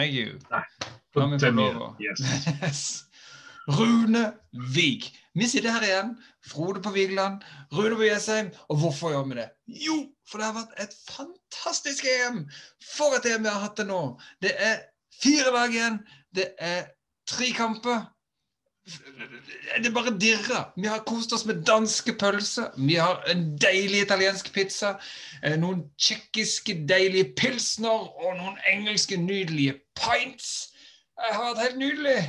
Thank you. Nei. Yes. Yes. Rune Vik. Vi sitter her igjen. Frode på Vigeland, Rune på Jessheim. Og hvorfor gjør vi det? Jo, for det har vært et fantastisk EM! For et EM vi har hatt det nå! Det er fire lag igjen. Det er tre kamper. Det bare dirrer. Vi har kost oss med danske pølser. Vi har en deilig italiensk pizza. eh, Noen tsjekkiske deilige pilsner og noen engelske nydelige pints. Det har vært helt nydelig.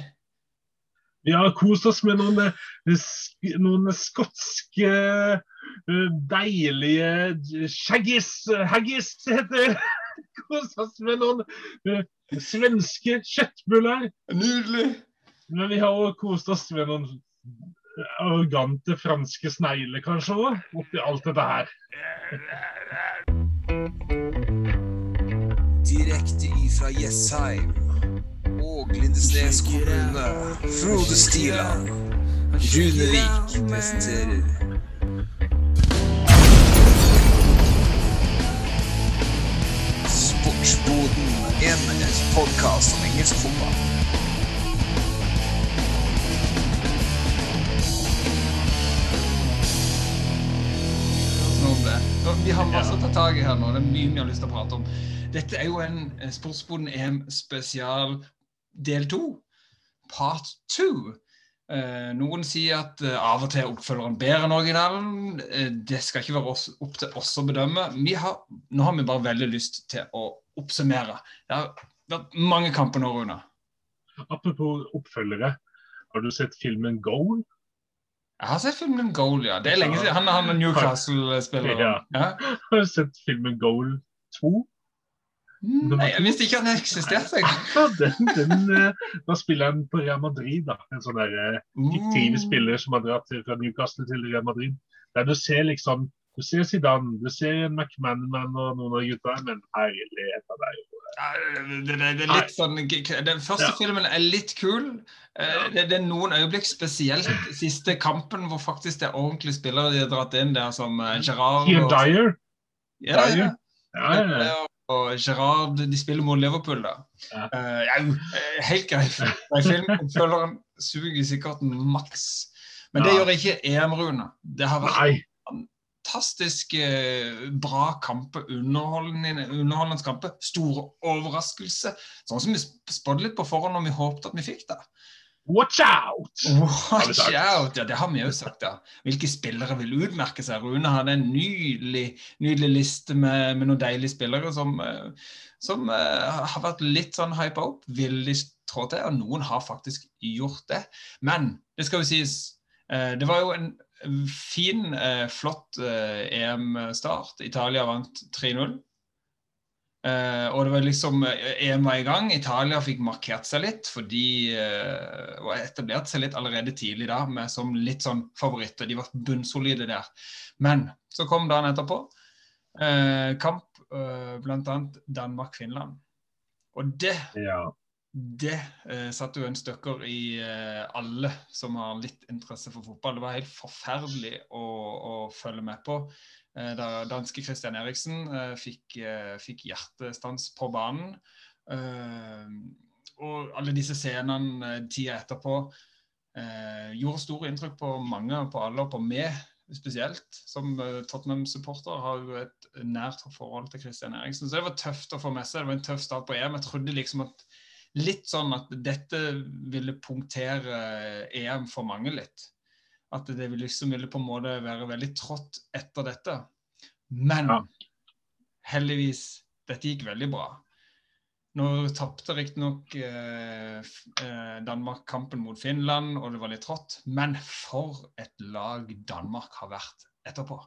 Vi har kost oss med noen, eh, noen skotske eh, deilige shaggis, haggis heter det. Kost oss med noen svenske kjøttbuller. Nydelig. Men vi har også kost oss med noen arrogante franske snegler, kanskje òg, oppi alt dette her. Direkte ifra Jessheim og Lindesnes kommune. Frode Stiland. Runevik presenterer Sportsboden, en podkast om engelsk fotball. Vi har masse å ta tak i her nå. Det er mye vi har lyst til å prate om. Dette er jo en eh, Sportsboden EM spesial del to. Part two. Eh, noen sier at eh, av og til er oppfølgeren bedre enn originalen. Det skal ikke være opp til oss å bedømme. Har, nå har vi bare veldig lyst til å oppsummere. Det har vært mange kamper nå, Rune. Apropos oppfølgere, har du sett filmen Goal? Jeg har sett filmen Goal, ja. Det er lenge siden. Han er han er Newcastle-spilleren. Ja. Ja. Har du sett filmen Goal 2? Nei, jeg visste ikke han eksisterte. engang. Ja, den, den, eh, da spiller han på Real Madrid, da. En sånn der eh, fiktiv Mm. spiller som har dratt fra Newcastle til Real Madrid. Der du ser liksom Du ser Zidane, du ser McManaman og noen av gutta, men herlighet av deg. Det, det, det er litt sånn Den første Ja. filmen er litt kul. Eh, Det, det er noen øyeblikk, spesielt siste kampen, hvor faktisk det er ordentlige spillere de har dratt inn der, som eh, Gerard Ian og, Dyer. ja, ja, ja. Og Gerard de spiller mot Liverpool, da. Ja. Eh, helt greit. Den filmoppfølgeren suger sikkert maks. Men det gjør ikke EM-Rune. Det har vært Nei. Fantastisk eh, bra kamper, underholdende, underholdende kamper. Store overraskelse. Sånn som vi spådde litt på forhånd når vi håpet at vi fikk det. Watch out! Watch out! Ja, det har vi jo sagt, ja. Hvilke spillere vil utmerke seg? Rune hadde en nydelig, nydelig liste med, med noen deilige spillere som, eh, som uh, har vært litt sånn hypa opp. Vil de trå til? Og noen har faktisk gjort det. Men det skal jo sies, uh, det var jo en fin, eh, flott eh, EM-start. Italia vant 3-0. Eh, og det var liksom EM var i gang. Italia fikk markert seg litt fordi eh, og etablert seg litt allerede tidlig da, med som litt sånn favoritter. De var bunnsolide der. Men så kom dagen etterpå. Kamp eh, bl.a. Danmark-Finland. Og det Ja. Det eh, satte jo en støkker i eh, alle som har litt interesse for fotball. Det var helt forferdelig å, å følge med på eh, da danske Christian Eriksen eh, fikk, eh, fikk hjertestans på banen. Eh, og alle disse scenene tida etterpå gjorde store inntrykk på mange, på alle, og på meg spesielt. Som Tottenham-supporter har jo et nært forhold til Christian Eriksen. Så det var tøft å få med seg. Det var en tøff start på EM. Jeg trodde liksom at litt sånn at dette ville punktere EM for mange litt. At det liksom ville på en måte være veldig trått etter dette. Men heldigvis, dette gikk veldig bra. Nå tapte riktignok eh, eh, Danmark kampen mot Finland, og det var litt trått. Men for et lag Danmark har vært etterpå.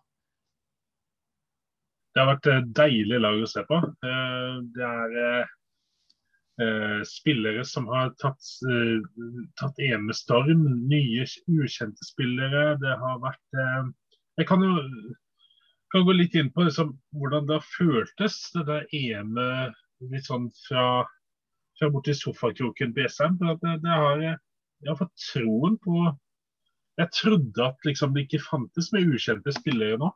Det har vært et deilig lag å se på. Eh, Det er eh, eh, spillere som har tatt, eh, tatt EM med storm. Nye, ukjente spillere. Det har vært eh, Jeg kan jo kan gå litt inn på liksom, hvordan det har føltes, det der EM-et litt sånn fra, fra borti sofakroken på SM. Det, det har, jeg jeg har fått troen på Jeg trodde at liksom, det ikke fantes med ukjente spillere nå.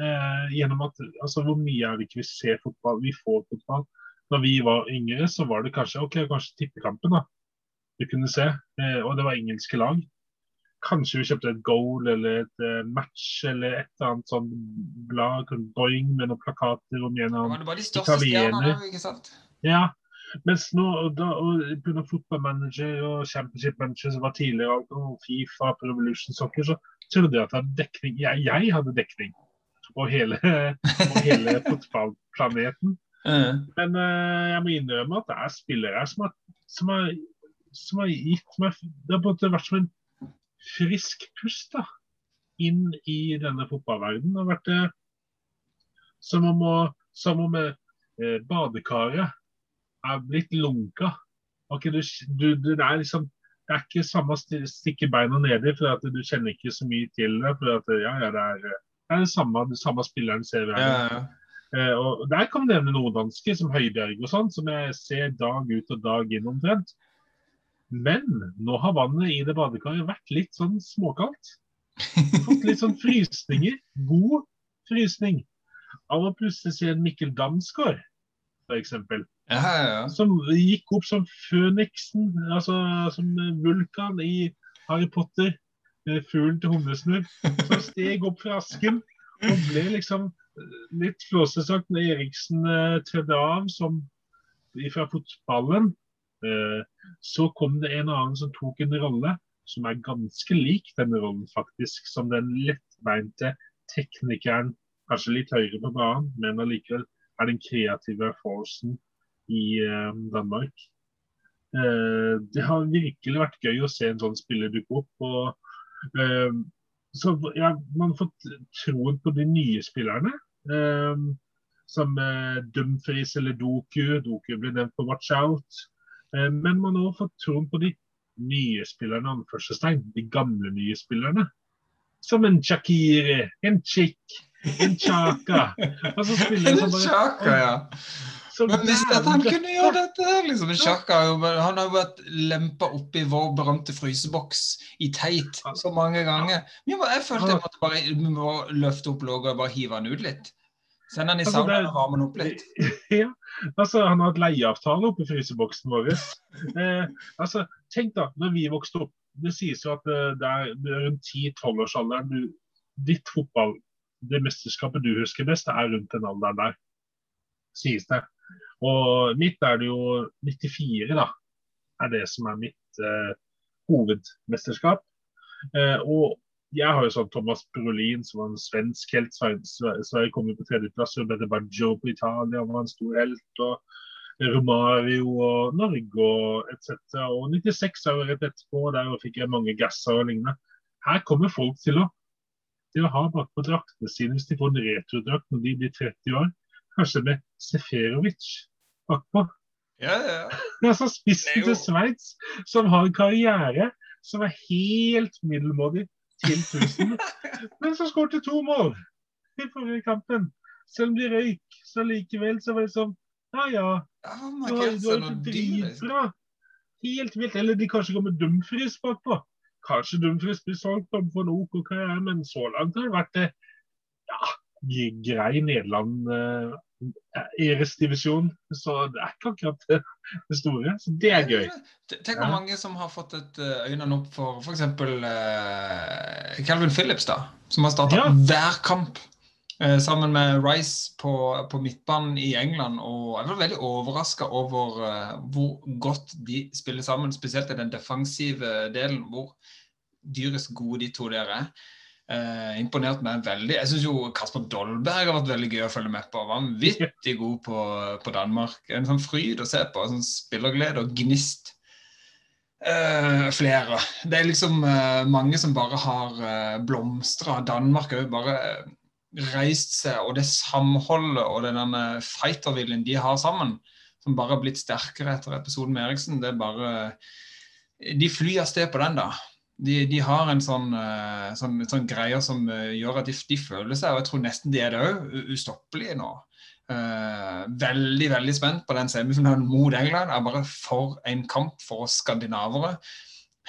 Eh, gjennom at, altså Hvor mye er det ikke vi ser fotball, vi får fotball? Når vi var yngre, så var det kanskje ok, kanskje tippekampen. da. Du kunne se. Eh, og det var engelske lag. Kanskje vi kjøpte et goal eller et eh, match eller et eller annet sånn blad, boing med noen plakater om en eller Det annen var de største stjernene, ikke sant? Ja. Mens nå, da, og pga. fotballmanager og championship manager som var tidligere, og Fifa Revolution Soccer, så trodde jeg at jeg hadde dekning. Jeg, jeg hadde dekning Og hele, på hele fotballplaneten. Mm. Men uh, jeg må innrømme at det er spillere her som har, som har, som har gitt meg Det har på en måte vært som en frisk pust da, inn i denne fotballverdenen. Det har vært uh, som om, å, som om uh, badekaret er blitt lunka. Okay, du, du, du, det er liksom det er ikke samme sti- stikke beina nedi, for at du kjenner ikke så mye til det. for at ja, ja, det er, det er det samme, det samme spilleren ser hver gang. Ja, ja. Eh, og Der kan vi nevne norddanske som Høibjerg og sånn, som jeg ser dag ut og dag inn omtrent. Men nå har vannet i det badekaret vært litt sånn småkaldt. Fått litt sånn frysninger. God frysning. Av å plutselig se en Mikkel Damsgaard, f.eks. Ja, ja, ja. Som gikk opp som føniksen, altså som vulkan i Harry Potter. eh, Fuglen til humlesnurr. Som steg opp fra asken og ble liksom litt flåsete sagt når Eriksen eh, trådte av som fra fotballen. Eh, så kom det en annen som tok en rolle som er ganske lik denne rollen, faktisk. Som den lettbeinte teknikeren, kanskje litt høyere på banen, men allikevel er den kreative forcen i eh, Danmark. Eh, det har virkelig vært gøy å se en sånn spiller dukke opp. og eh, så ja, Man har fått troen på de nye spillerne. eh, som eh, Dumfries eller Doku. Doku ble nevnt på Watch Out. Eh, men man har også fått troen på de nye spillerne, anførselstegn. De gamle nye spillerne. Som en Shakiri, en Chick, en Chaka. Altså en bare ja. Men visste at han kunne gjøre dette. liksom. Sjaka, har jo han har jo vært lempa opp i vår berømte fryseboks i teit så mange ganger. Må, jeg følte jeg måtte bare vi må løfte opp låget og bare hive han ut litt. Send han i Altså, saunaen og varme han opp litt. Ja, altså Han har hatt leieavtale oppe i fryseboksen vår. Eh, altså, Tenk da, når vi vokste opp. Det sies jo at eh, det er, rundt 10-12-årsalderen du Ditt fotball, det mesterskapet du husker best, det er rundt den alderen der. Sies det. Og mitt er det jo 94, da. Er det som er mitt eh, hovedmesterskap. Eh, og jeg har jo sånn Thomas Brolin, som var en svensk helt. Sverige, kom jo på tredjeplass. Bette Baggio på Italia var en stor helt. og Romario og Norge og etc. Og 96 er jo rett etterpå, der fikk jeg mange gasser og lignende. Her kommer folk til å, til å ha bakpå draktene sine hvis de får en retrodrakt når de blir 30 år. Kanskje med Seferovic bakpå. Ja, ja. Altså spissen jo- til Sveits, som har en karriere som er helt middelmådig til tusen, men som skåret to mål i forrige kampen. Selv om de røyk, så likevel så var det sånn Ja ja, Oh du har, du har noe dyr, liksom? dritbra. Helt vilt. Eller de kanskje går med Dumfries bakpå. Kanskje Dumfries blir solgt om for en OK karriere, men så langt har det vært det ja, grei Nederland. Eh, Eres-divisjon. Så det er ikke akkurat det, store. Så det er gøy. Tenk hvor mange som har fått et eh, øynene opp for f.eks. Uh, Calvin Phillips, da, som har starta Ja. hver kamp eh, sammen med Rice på, på midtbanen i England. Og jeg var veldig overraska over uh, hvor godt de spiller sammen, spesielt i den defensive delen, hvor dyrisk gode de to der er. Eh, imponert meg veldig. Jeg syns jo Kasper Dolberg har vært veldig gøy å følge med på. Vanvittig god på, på Danmark. En sånn fryd å se på. En Sånn spillerglede og gnist. Eh, flere. Det er liksom eh, mange som bare har uh, blomstra. Danmark har jo bare eh, reist seg, og det samholdet og den fighterviljen de har sammen, som bare har blitt sterkere etter episoden med Eriksen, det er bare De flyr av sted på den, da. De, de har en sånn, eh, sånn, sånn greier som eh, gjør at de, de føler seg, og jeg tror nesten de er det òg, ustoppelige nå. Uh, veldig veldig spent på den semifinalen mot England. er bare For en kamp for oss skandinavere.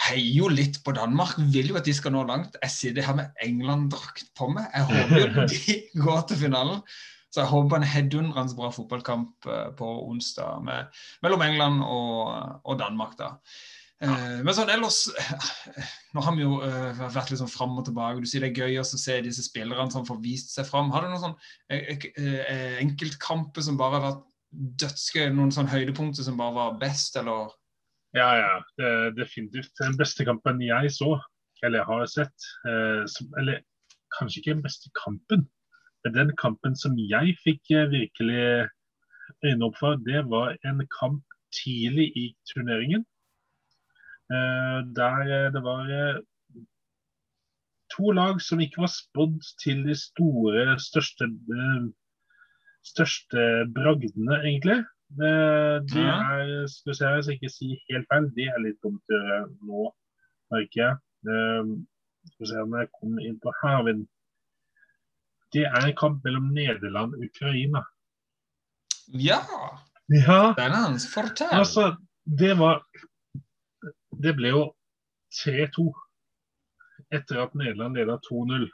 Heier jo litt på Danmark, vil jo at de skal nå langt. Jeg sitter her med England-drakt på meg. Jeg håper jo de går til finalen. Så jeg håper en heidundrende bra fotballkamp på onsdag med, mellom England og, og Danmark. da. Eh, men sånn ellers Nå har vi jo uh, vært litt sånn fram og tilbake. Du sier det er gøy å se disse spillerne som får vist seg fram. Har du noen sånn uh, enkeltkamper som bare har vært dødsgøy? Noen sånn høydepunkter som bare var best, eller? Ja, ja. Definitivt den beste kampen jeg så, eller har sett. Uh, som, eller kanskje ikke den beste kampen, men den kampen som jeg fikk virkelig øynene opp for, det var en kamp tidlig i turneringen Eh, der eh, det var eh, to lag som ikke var spådd til de store, største, største bragdene, egentlig. Det er skal jeg skal ikke si helt feil, det er litt dumt å gjøre nå, merker jeg. Skal vi se om jeg kommer inn på Hervin. Det er en kamp mellom Nederland og Ukraina. Ja! ja. hans Fortell. Altså, det var det ble jo 3-2 etter at Nederland leda 2-0.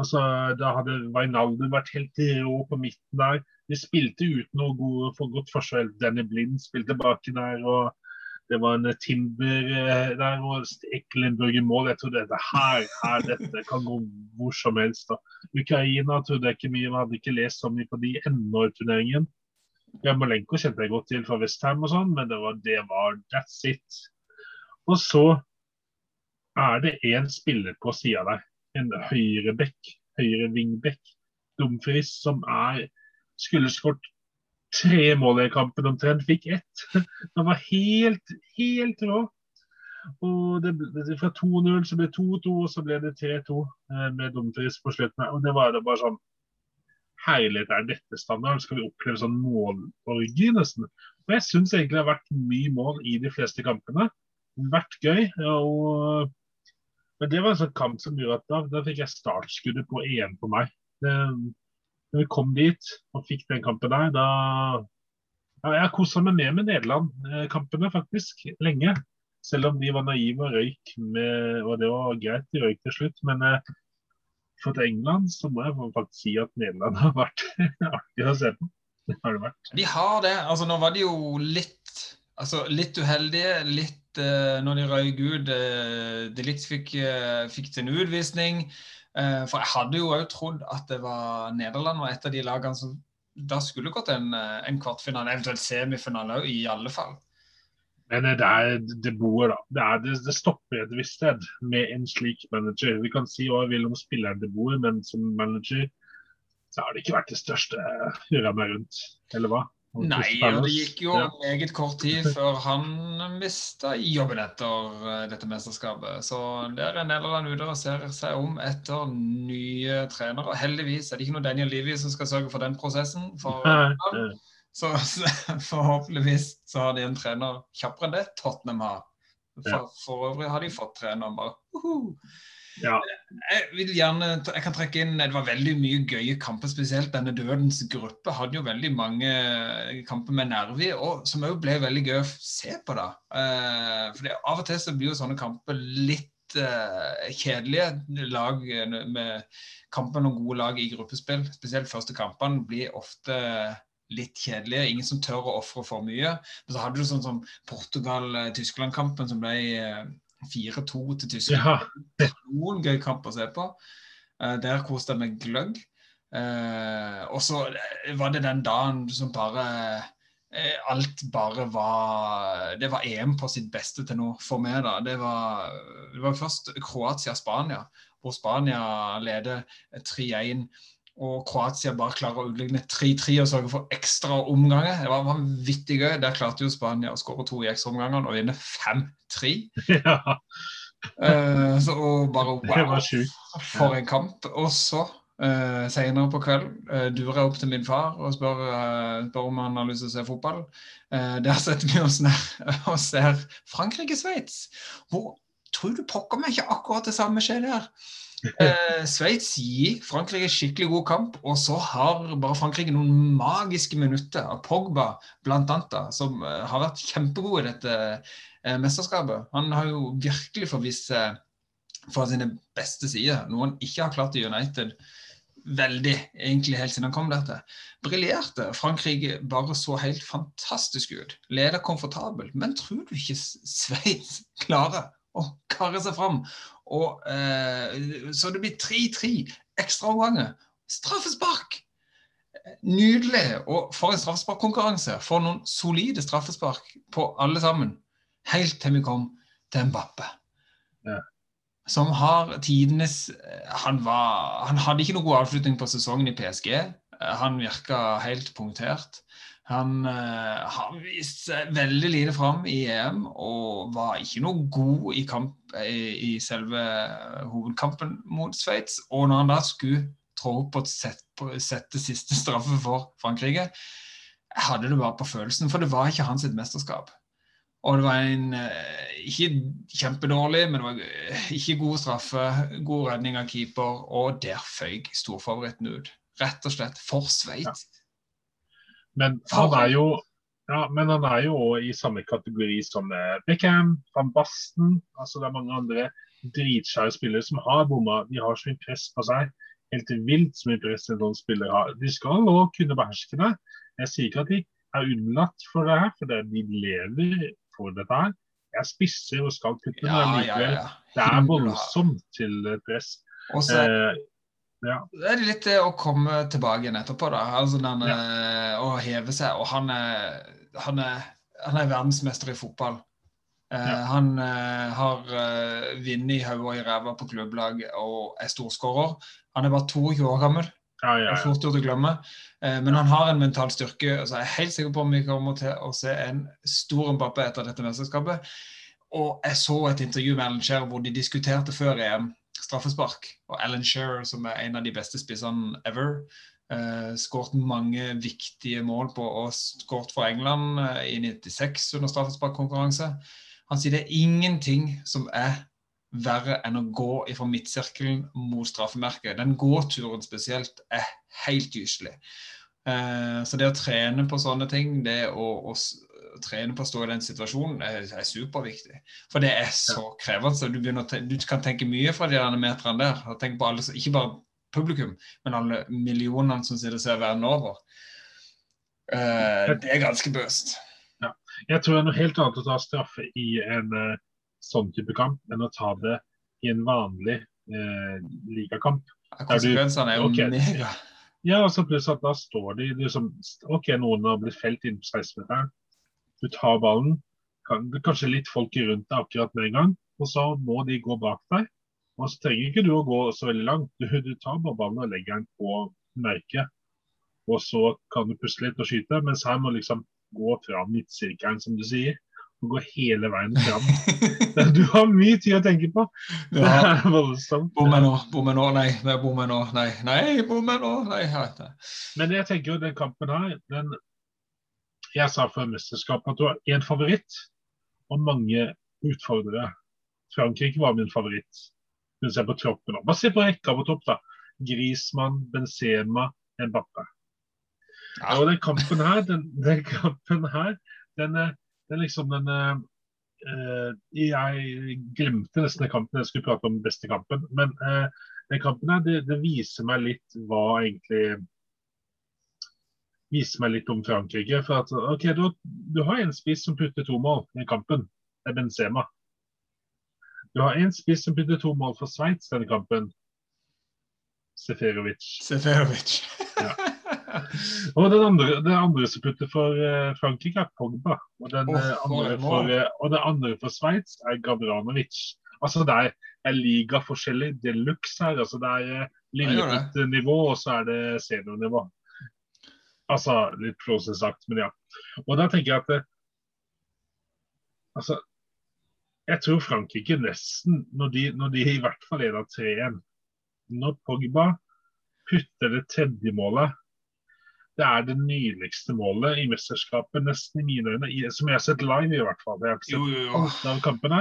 Altså, Da hadde Wijnaldum vært helt rå på midten der. De spilte uten noe god, for godt forsvar. Danny Blind spilte baki der. og Det var en Timber eh, der og Eklenburg i mål. Jeg trodde dette her, her dette kan gå hvor som helst. da. Ukraina trodde jeg ikke mye, vi hadde ikke lest så mye på de ennå i turneringen. Jarmolenko kjente jeg godt til fra Westham og sånn, men det var, det var that's it. Og så er det én spiller på sida der, en høyreback, høyre wingback, Dumfries, som er skulle skåret tre mål i kampen omtrent, fikk ett. Han var helt, helt rå. Og det, det, Fra 2-0 så ble det 2-2, og så ble det 3-2 eh, med Dumfries på slutten. Og det var da bare sånn Herlighet, er dette standard? Skal vi oppleve sånn målorgi, nesten? Og jeg syns egentlig det har vært mye mål i de fleste kampene vært gøy. Og, men det var en sånn kamp som gjorde at da, da fikk jeg startskuddet på EM på meg. Det, når vi kom dit og fikk den kampen der, da ja, Jeg kosa meg med med Nederland-kampene, faktisk, lenge. Selv om de var naive og røyk med Og det var greit, de røyk til slutt. Men eh, for til England så må jeg faktisk si at Nederland har vært artig å se på. Det har det vært. De har det. Altså, nå var det jo litt, altså, litt uheldige. Litt uh, når de røyk ut. Uh, de litt fikk, uh, fikk til utvisning. for jeg hadde jo òg trodd at det var Nederland var et av de lagene som da skulle gått en, en kvartfinale, eventuelt semifinale i alle fall. Men det er det bor, da. Det, er, det, det, stopper et visst sted med en slik manager. Vi kan si hva vi vil om spilleren det bor, men som manager så har det ikke vært det største hurra meg rundt, eller hva? Nei, og det gikk jo ja. meget kort tid før han mista jobben etter eh, dette mesterskapet. Så der er Nederland ute og ser seg om etter nye trenere. Heldigvis er det ikke noe Daniel Livy som skal sørge for den prosessen. For, så, så forhåpentligvis så har de en trener kjappere enn det Tottenham har. For, for øvrig har de fått trener bare uh -huh. Ja. Jeg vil gjerne, jeg kan trekke inn, Det var veldig mye gøye kamper, spesielt denne Dødens gruppe hadde jo veldig mange kamper med nerve og som òg ble veldig gøy å se på. da. Eh, for Av og til så blir jo sånne kamper litt uh, kjedelige. Lag med kamper noen gode lag i gruppespill, spesielt første kampene, blir ofte litt kjedelige. Ingen som tør å ofre for mye. Men så hadde du sånn som Portugal-Tyskland-kampen som ble 4-2 til Tyskland. Ja. Noen gøy kamp å se på. Uh, der koste jeg meg gløgg. Uh, og så var det den dagen som bare Alt bare var Det var EM på sitt beste til nå for meg. da. Det var, det var først Kroatia-Spania, hvor Spania leder 3-1 og Kroatia bare klarer å utligne 3-3 og sørge for ekstra omganger. Det var vanvittig gøy. Der klarte jo Spania å skåre to i ekstraomgangene og vinne 5-3. Ja. Uh, så bare wow, for en kamp. Og så, uh, senere på kveld, uh, durer jeg opp til min far og spør, spør om han har lyst til å se fotball. der setter vi oss ned og ser Frankrike-Sveits. Hvor tror du pokker meg ikke akkurat det samme skjer der? Eh, Sveits gir Frankrike skikkelig god kamp, og så har bare Frankrike noen magiske minutter av Pogba blant annet, som eh, har vært kjempegod i dette eh, mesterskapet. Han har jo virkelig forvist seg fra sine beste sider, noe han ikke har klart i United veldig, egentlig helt siden han kom der til. Briljerte. Frankrike bare så helt fantastisk ut. Leder komfortabelt. Men tror du ikke Sveits klarer å karre seg fram? Og, eh, så det blir 3-3 ekstraomganger. Straffespark! Nydelig! Og for en straffesparkkonkurranse. For noen solide straffespark på alle sammen. Helt til vi kom til Mbappe. Ja. Som har tidenes han, var, han hadde ikke noen god avslutning på sesongen i PSG. Han virka helt punktert. Han uh, har vist seg veldig lite fram i EM og var ikke noe god i, kamp, i, i selve hovedkampen mot Sveits. Og når han da skulle trå opp og sette, sette siste straffe for Frankrike, hadde det bare på følelsen, for det var ikke hans mesterskap. Og det var en eh, ikke kjempedårlig, men det var eh, ikke god straffe, god redning av keeper, og der føyk storfavoritten ut. Rett og slett for Sveits. Ja. Men han er jo ja, men han er jo i samme kategori som eh, Beckham, van Basten. altså Det er mange andre dritskjære spillere som har bomma. De har så mye press på seg. Helt vilt så mye press en sånn spiller har. De skal òg kunne beherske det. Jeg sier ikke at de er unnlatt for det her, for det, de lever for dette her. Jeg spisser og skal putte Ja, ja, likevel. ja. Det er voldsomt til eh, press. Og så Eh, ja. er litt det å komme tilbake igjen etterpå, da. Altså den, ja. Å heve seg. Og han er, han er, han er verdensmester i fotball. Eh, Ja. Han uh, har uh, vunnet i hodet og i ræva på klubblag og er storskårer. Han er bare 22 år gammel. Ja, Det ja, ja. fort gjort å glemme. Uh, men han har en mental styrke. Så jeg er helt sikker på om vi kommer til å se en stor Mbappé etter dette mesterskapet. Og jeg så et intervju med Ellen Scheer hvor de diskuterte før EM straffespark. Og Alan Shearer, som er en av de beste spissene ever, uh, skåret mange viktige mål på og skåret for England uh, i 96 under straffesparkkonkurranse. Han sier det er ingenting som er verre enn å gå fra midtsirkelen mot straffemerket. Den gåturen spesielt er helt gyselig. Uh, så det å trene på sånne ting, det å, å s- trene på å stå i den situasjonen, er, er superviktig. For det er så krevende. Du, å du kan tenke mye fra de meterne der. og Tenk på alle, ikke bare publikum, men alle millionene som sitter og ser verden over. Uh, det er ganske bøst. Jeg tror det er noe helt annet å ta straffe i en uh, sånn type kamp enn å ta det i en vanlig uh, ligakamp. Konsekvensene er jo okay. mega. Ja, altså pluss at da står de liksom OK, noen har blitt felt inn på 16-meteren. Du tar ballen. Kan, det kanskje litt folk rundt deg akkurat med en gang. Og så må de gå bak deg. Og så trenger ikke du å gå så veldig langt. Du, du tar bare ballen og legger den på merket. Og så kan du puste litt og skyte. Mens her må du liksom gå fra midtsirkelen, som du sier. Og gå hele veien fram. Du har mye tid å tenke på. Det Ja. er voldsomt. Bommer nå, bommer nå, nei, bommer nå, nei, nei, bommer nå, nei. Men jeg tenker jo den kampen her den, Jeg sa før mesterskapet at du har én favoritt og mange utfordrere. Frankrike var min favoritt. Men se på troppen nå. Bare se på rekka på topp, da. Grismann, Benzema, Mbappé. Ja. Og den kampen her, den, den kampen her, den er, den liksom den eh, Jeg glemte nesten den kampen jeg skulle prate om beste kampen. Men uh, den kampen her, det, det viser meg litt hva egentlig Viser meg litt om Frankrike. For at, ok, du, du har en spiss som putter to mål i kampen. Det er Benzema. Du har en spiss som putter to mål for Sveits denne kampen. Seferovic. Seferovic. Og den andre, den andre som putter for eh, Frankrike, er Pogba. Og den, eh, andre, for, eh, og den andre for Sveits er Gabranovic. Altså Det er, er ligaforskjellig de luxe her. altså Det er Ja, gjør det. Lilleputt-nivå, og så er det seniornivå. Altså litt flåsete sagt, men ja. Og da tenker jeg at det, Altså Jeg tror Frankrike nesten, når de, når de i hvert fall leder 3-1 Når Pogba putter det tredje målet det er det nydeligste målet i mesterskapet, nesten i mine øyne, som jeg har sett live i hvert fall. Jeg har ikke sett jo, jo. jo. av kampene.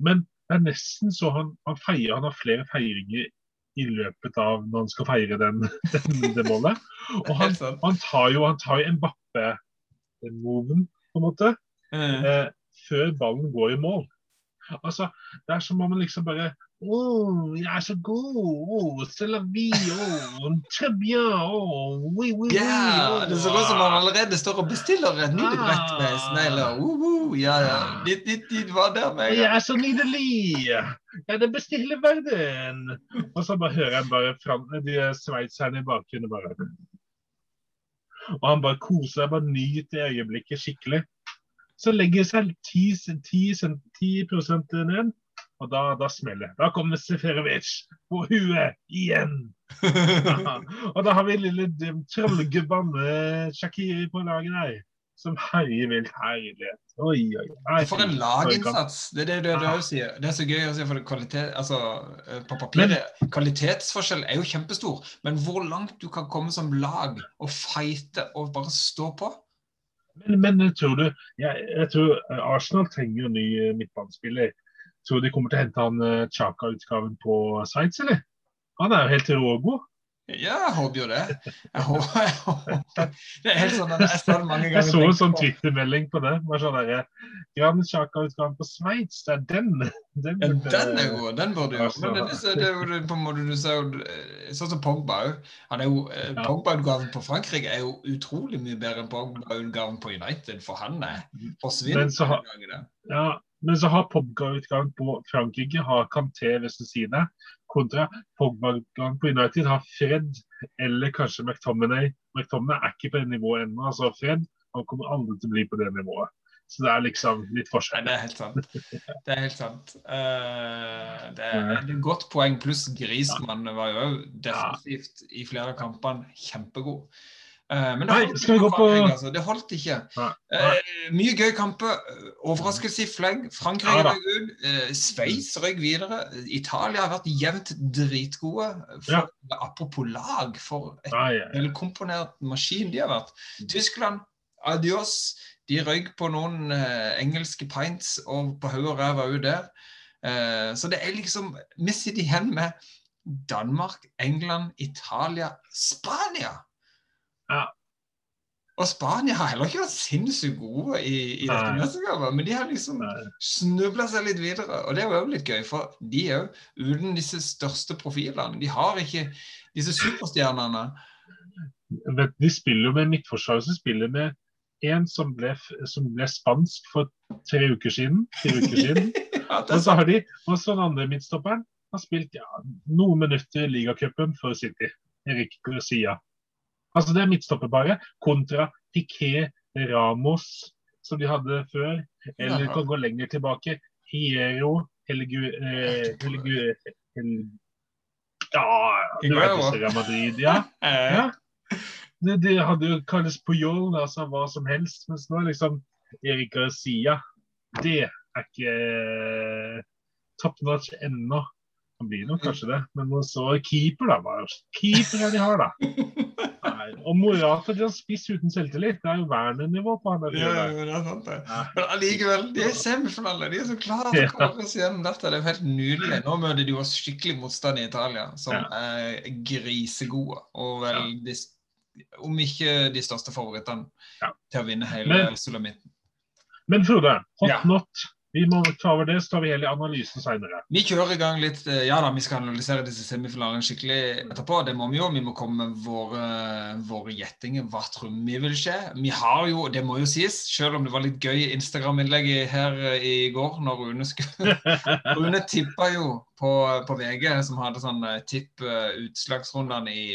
Men det er nesten så han, han feirer, han har flere feiringer i løpet av når han skal feire den, den, det målet. Og han, han tar jo, han tar jo Mbappe-moven, på en måte, mm. eh, før ballen går i mål. Altså, Det er som om man liksom bare Oh, jeg er så god! Oh, c'est la vie! Oh, très bien! Oh, oui, oui, oui! Ja, oh, det ser ut som han allerede står og bestiller et nytt Ah. med snegler. Uh, uh, ja, ja. Ditt, ditt, ditt var der med Jeg er så nydelig! Er det bestiller verden! Og så bare hører jeg bare fram de sveitserne i bakgrunnen bare Og han bare koser seg, bare nyter øyeblikket skikkelig. Så legger seg 10, 10, 10 ned, og da, da smeller. Da kommer Seferovic på huet igjen! og da har vi lille trollgubben eh, Shakiri på laget der, som herjer vill herlighet. Oi, oi, oi. For en laginnsats. Det er det du, òg sier. Det er så gøy å si for kvalitet, altså, eh, på papiret. Kvalitetsforskjell er jo kjempestor, men hvor langt du kan komme som lag og fighte og bare stå på Men, men tror du jeg, jeg tror eh, Arsenal trenger jo ny eh, midtbanespiller. Tror du de kommer til å hente han Chaka-utgaven på Sveits, eller? Han er jo helt rågod. Ja, jeg håper jo det. Jeg håper, jeg håper. Det er helt sånn at jeg står mange ganger. Jeg så en sånn Twitter-melding på det. Bare sånn der, Gran Chaka-utgaven på Sveits, det er den! Den, Ja, den er god, den burde jo. Men det, det, det det, på en måte du ser eh, Sånn som Pogba òg. Eh. Pogba-utgaven på Frankrike er jo utrolig mye bedre enn Pogba-utgaven på United, for han er har- Ja, men så har Pogba-utgaven på Frankrike har Kanté ved sin side, kontra Pogba-gang på United har Fred eller kanskje McTominay. McTominay er ikke på det nivået ennå. altså Fred han kommer aldri til å bli på det nivået. Så det er liksom litt Nei, forskjell. det er helt sant. Det er helt sant. Uh, det, er, et godt poeng. Pluss Grismann var jo definitivt defensivt i flere av kampene kjempegod. Eh, men det holdt på altså. Det holdt ikke. Nei, nei. Eh, mye gøy kamper. Overraskelse i flagg. Frankrike Ja røyk ut. Uh, Sveits røyk videre. Italia har vært jevnt dritgode. For, Apropos lag, for et ja, velkomponert maskin de har vært. Tyskland, adios. De røyk på noen uh, engelske pints og på hodet og ræva òg der. Så det er liksom Vi sitter igjen med Danmark, England, Italia, Spania. Ja. Og Spania har heller ikke vært sinnssykt gode i, i dette mesterskapet, men de har liksom snubla seg litt videre. Og det er jo òg litt gøy, for de jo uten disse største profilene. De har ikke disse superstjernene. De spiller jo med midtforsvaret som spiller med en som ble, som ble spansk for tre uker siden. Fire uker siden. Ja, Og så har de også den andre midtstopperen. Har spilt ja, noen minutter i ligacupen for City. Erik Garcia. Altså det er midtstopperparet kontra Piquet Ramos, som de hadde før. Eller du kan gå lenger tilbake. Hiero Helgu... Eh, Helgu Hel, ja, du vet det, Madrid, ja. Ja. Det, det hadde jo kalles Puyol, altså hva som helst. Mens nå er liksom Erik Garcia Det er ikke eh, top notch ennå. Han blir nok kanskje det, men nå så keeper, da. Hva keeper er de har, da? Nei. Og Morata de har spiss uten selvtillit. Det er jo Werner-nivå på han der. Ja, ja, det er sant det. Ja. Men allikevel, de er i semifinale. De er så klare til å komme seg gjennom dette. Det er jo helt nydelig. Nå møter de jo skikkelig motstand i Italia, som er grisegode. Og vel, de, om ikke de største favorittene Ja. til å vinne hele Men- sulamitten. Men Frode, hot Ja. not. Vi må ta over det, så tar vi hele analysen seinere. Vi kjører i gang litt eh, Ja da, vi skal analysere disse semifinalene skikkelig etterpå. Det må vi jo. Vi må komme med våre, våre gjettinger. Hva tror vi vil skje? Vi har jo, det må jo sies, selv om det var litt gøy Instagram-innlegg her eh, i går når Rune skulle Rune tippa jo på, på VG, som hadde sånn eh, tipp utslagsrundene i,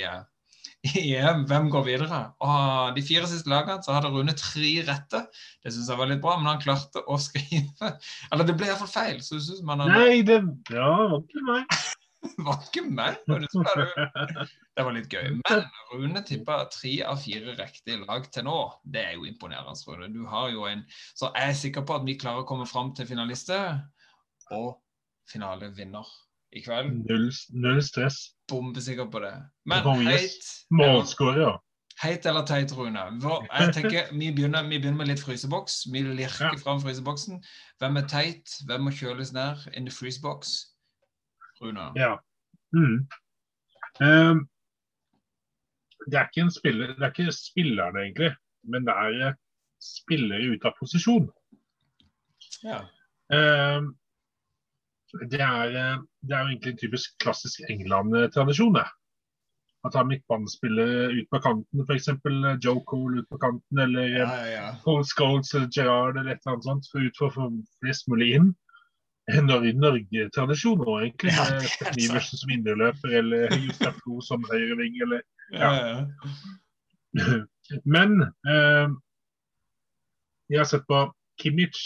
i EM. Hvem går videre? Og de fire siste lagene så hadde Rune tre rette. Det syns jeg var litt bra, men han klarte å skrive Eller det ble iallfall feil. Så det synes man hadde... Nei, det ja, var ikke meg. det var ikke meg. det som Det var litt gøy. Men Rune tippa tre av fire riktige lag til nå. Det er jo imponerende, Rune. Du har jo en Så jeg er sikker på at vi klarer å komme fram til finalister og finalevinner i kveld. Null, null stress. Bombesikker på det. Men heit, Målskårer, heit eller teit, Rune? Jeg tenker, vi begynner, vi begynner med litt fryseboks. Vi lirker fram fryseboksen. Hvem er teit? Hvem må kjøles ned in the freezebox? Rune. Ja. Mm. Um, det er ikke en spiller, det er ikke spillerne, egentlig, men det er eh, spillere ute av posisjon. Ja. Um, Det er, eh, det er jo egentlig en typisk klassisk England-tradisjon. At ha midtbanespillere ut på kanten, f.eks. Joe Cole ut på kanten, eller Ja, ja, ja. Paul Scholes eller Gerrard eller et eller annet sånt, for ut for få flest mulig inn. Nor- Norge-tradisjon nå, egentlig. Ja, Steffen Iversen som indreløper, eller Jostein Flo som høyreving, eller ja, ja. Men eh, jeg har sett på Kimmich.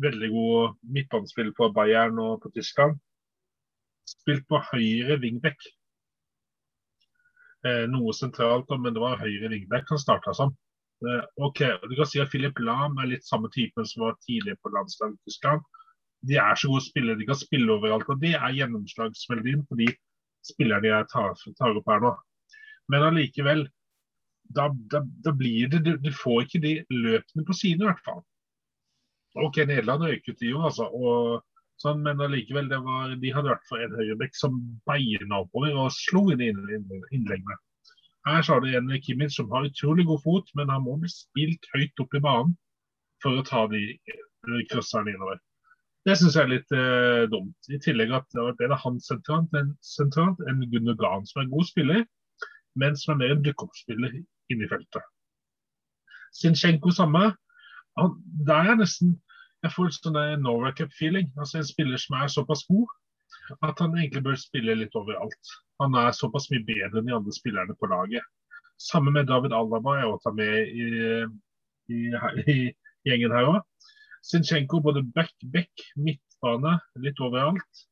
Veldig god midtbanespiller på Bayern og på Tyskland. Spilt på høyre wingback. Eh, noe sentralt, men det var høyre wingback han starta som. Eh, ok, Du kan si at Philip Lahm er litt samme typen som var tidligere på landslaget i Tyskland. De er så gode spillere, de kan spille overalt. og Det er gjennomslagsmeldingen for de spillerne jeg tar, tar opp her nå. Men allikevel, da, da, da blir det du, du får ikke de løpene på siden i hvert fall. OK, Nederland røyket til jo, altså. Og, sånn, men allikevel, det var, de hadde i hvert fall en høyrebekk som beina oppover og slo inn inn- innleggene. Her så har du en Kimmich som har utrolig god fot, men han må bli spilt høyt opp i banen for å ta de krysserne innover. Det syns jeg er litt eh, dumt. I tillegg at det var bedre han sentralt enn sentralt enn Gahn som er en god spiller, men som er mer en dukkeoppspiller inne i feltet. Sinchenko samme. Han, der er nesten Jeg får sånn Norway Cup-feeling. Altså En spiller som er såpass god at han egentlig bør spille litt overalt. Han er såpass mye bedre enn de andre spillerne på laget. Samme med David Alaba, jeg også tar med i, i, i gjengen her òg. Zinchenko både back, back, midtbane, litt overalt.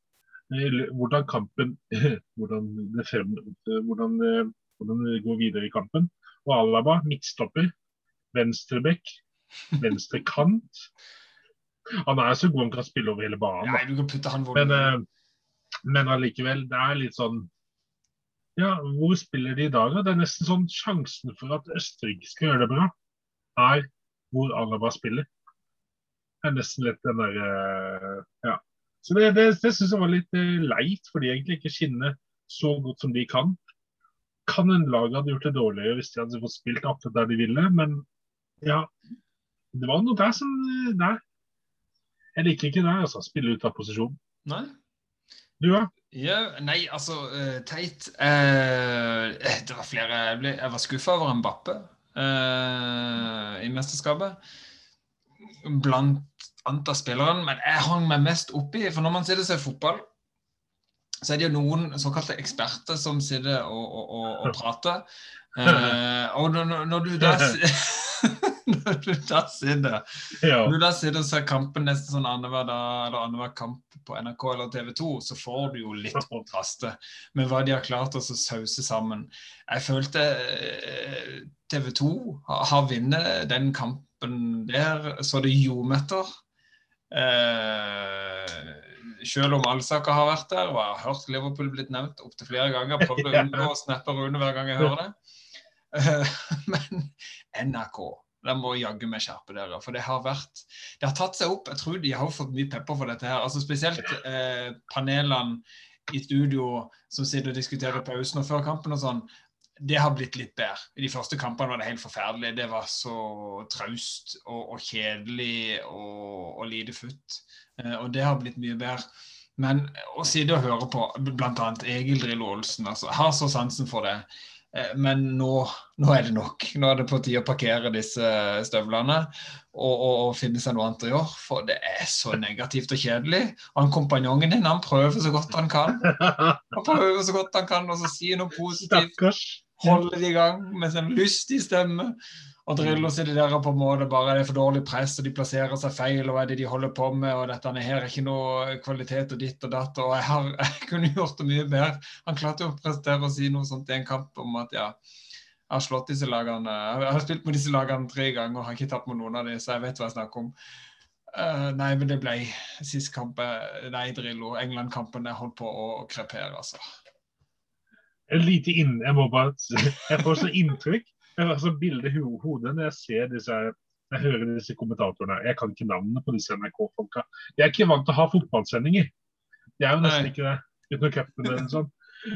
Eh, Hvordan kampen hvordan det, frem, hvordan, eh, hvordan det går videre i kampen. Og Alaba, midtstopper, venstre back, venstre kant. Han er så god han kan spille over hele banen. Nei, du kan putte han hvor Men, eh, men allikevel, det er litt sånn Ja, hvor spiller de i dag? da? Det er nesten sånn sjansen for at Østerrike skal gjøre det bra, er hvor Alaba spiller. Det er nesten litt den der eh, Ja. Så det, det, det syns jeg var litt eh, leit, for de egentlig ikke skinner så godt som de kan. Kan en lag hadde gjort det dårligere hvis de hadde fått spilt akkurat der de ville, men ja. Det var noe der som Nei. Jeg liker ikke det, altså. Spille ut av posisjon. Nei? Du, ja? Ja, nei, altså, uh, teit. uh, det var flere Jeg, ble, jeg var skuffa over Mbappe uh, i mesterskapet. Blant annet av spillerne. Men jeg hang meg mest oppi For når man sitter og ser fotball, så er det jo noen såkalte eksperter som sitter og, og, og, og prater. Uh, og når, når- du da Når du da sitter ja. når du da sitter og ser kampen nesten sånn annenhver dag eller annenhver kamp på NRK eller TV 2, så får du jo litt kontraster med hva de har klart å sause sammen. Jeg følte eh, TV 2 har, vunnet den kampen der så det ljometer. Eh, selv om Alsaker har vært der, og jeg har hørt Liverpool blitt nevnt opptil flere ganger. Prøvd å unngå å snappe Rune hver gang jeg hører det. Eh, men NRK de må jaggu meg skjerpe dere. For det har vært Det har tatt seg opp. Jeg tror de har fått mye pepper for dette her. Altså Spesielt eh, panelene i studio som sitter og diskuterer pausen og før kampen og sånn. Det har blitt litt bedre. I de første kampene var det helt forferdelig. Det var så traust og, og kjedelig og, og lite futt. Eh, og det har blitt mye bedre. Men å sitte og høre på bl.a. Egil Drillo Olsen, altså, har så sansen for det. Eh, Men nå, nå er det nok. Nå er det på tide å parkere disse støvlene og, og, og finne seg noe annet å gjøre. For det er så negativt og kjedelig. Han kompanjongen din han prøver så godt han kan. Han prøver så godt han kan, og så sier noe positivt. Holder det i gang med en lystig stemme. Og Drillo sitter der på en måte bare det er for dårlig press, og de plasserer seg feil, og hva er det de holder på med, og dette her er ikke noe kvalitet og ditt og datt. Og jeg, har, jeg kunne gjort det mye bedre. Han klarte jo å prestere og si noe sånt i en kamp om at ja, jeg har slått disse lagene. Jeg har spilt med disse lagene tre ganger og har ikke tapt med noen av dem, så jeg vet hva jeg snakker om. Uh, nei, men det ble sist kamp eh, Nei, Drillo. England-kampen jeg holdt på å krepere, altså. Et lite inn... Jeg må bare Jeg får så inntrykk. Jeg får så bilde i hodet når jeg ser disse jeg hører disse kommentatorene. Jeg kan ikke navnene på disse NRK-folka. Jeg er ikke vant til å ha fotballsendinger. Jeg er jo nesten Nei. ikke det. Uten cupen eller sånn.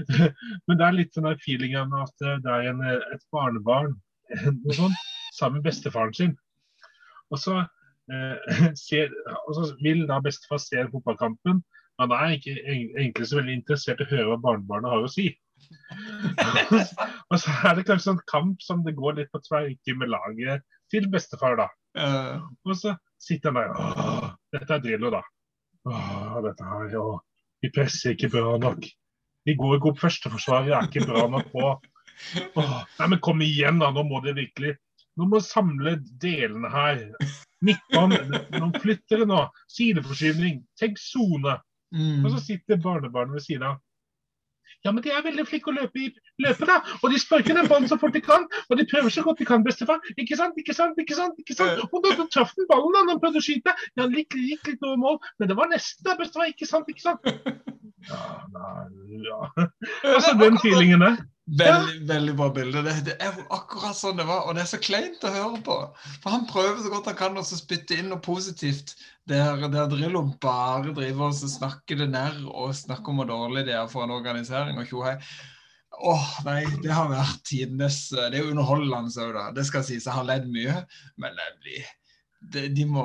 Men det er litt sånn feelingen at det er en, et barnebarn noe sånt, sammen med bestefaren sin. Og så, eh, ser, og så vil da bestefar se fotballkampen, han er ikke egentlig så veldig interessert i å høre hva barnebarnet har å si. og så er det kanskje en kamp som det går litt på tverke med laget til bestefar, da. Og så sitter han der Åh, dette er Drillo, da. Åh, dette her, ja. Vi presser ikke bra nok. Vi går ikke opp førsteforsvaret, er ikke bra nok på. Åh, nei, men kom igjen, da. Nå må det virkelig Nå må samle delene her. Midtbanen, flytter det nå. Sideforskyvning. Tenk sone. mm. Og så sitter barnebarnet ved siden av. Ja, men de er veldig flinke å løpe, i løpe, da. Og de sparker den ballen så fort de kan. Og de prøver så godt de kan, bestefar. Ikke sant, ikke sant, ikke sant. ikke sant? Og da, da traff den ballen da når han prøvde å skyte. Ja, han gikk, gikk litt over mål, men det var nesten da, bestefar. Ikke sant, ikke sant. Ja, nei, ja. Altså, den feelingen der. Veldig, veldig bra bilde. Det, det er jo akkurat sånn det var, og det er så kleint å høre på. For han prøver så godt han kan å spytte inn noe positivt, der, der Drillo bare driver og snakker det nær og snakker om hvor dårlig det er for en organisering og tjohei. Åh, nei, det har vært tidenes Det er jo underholdende òg, da. Det skal sies. Jeg har ledd mye, men det de må,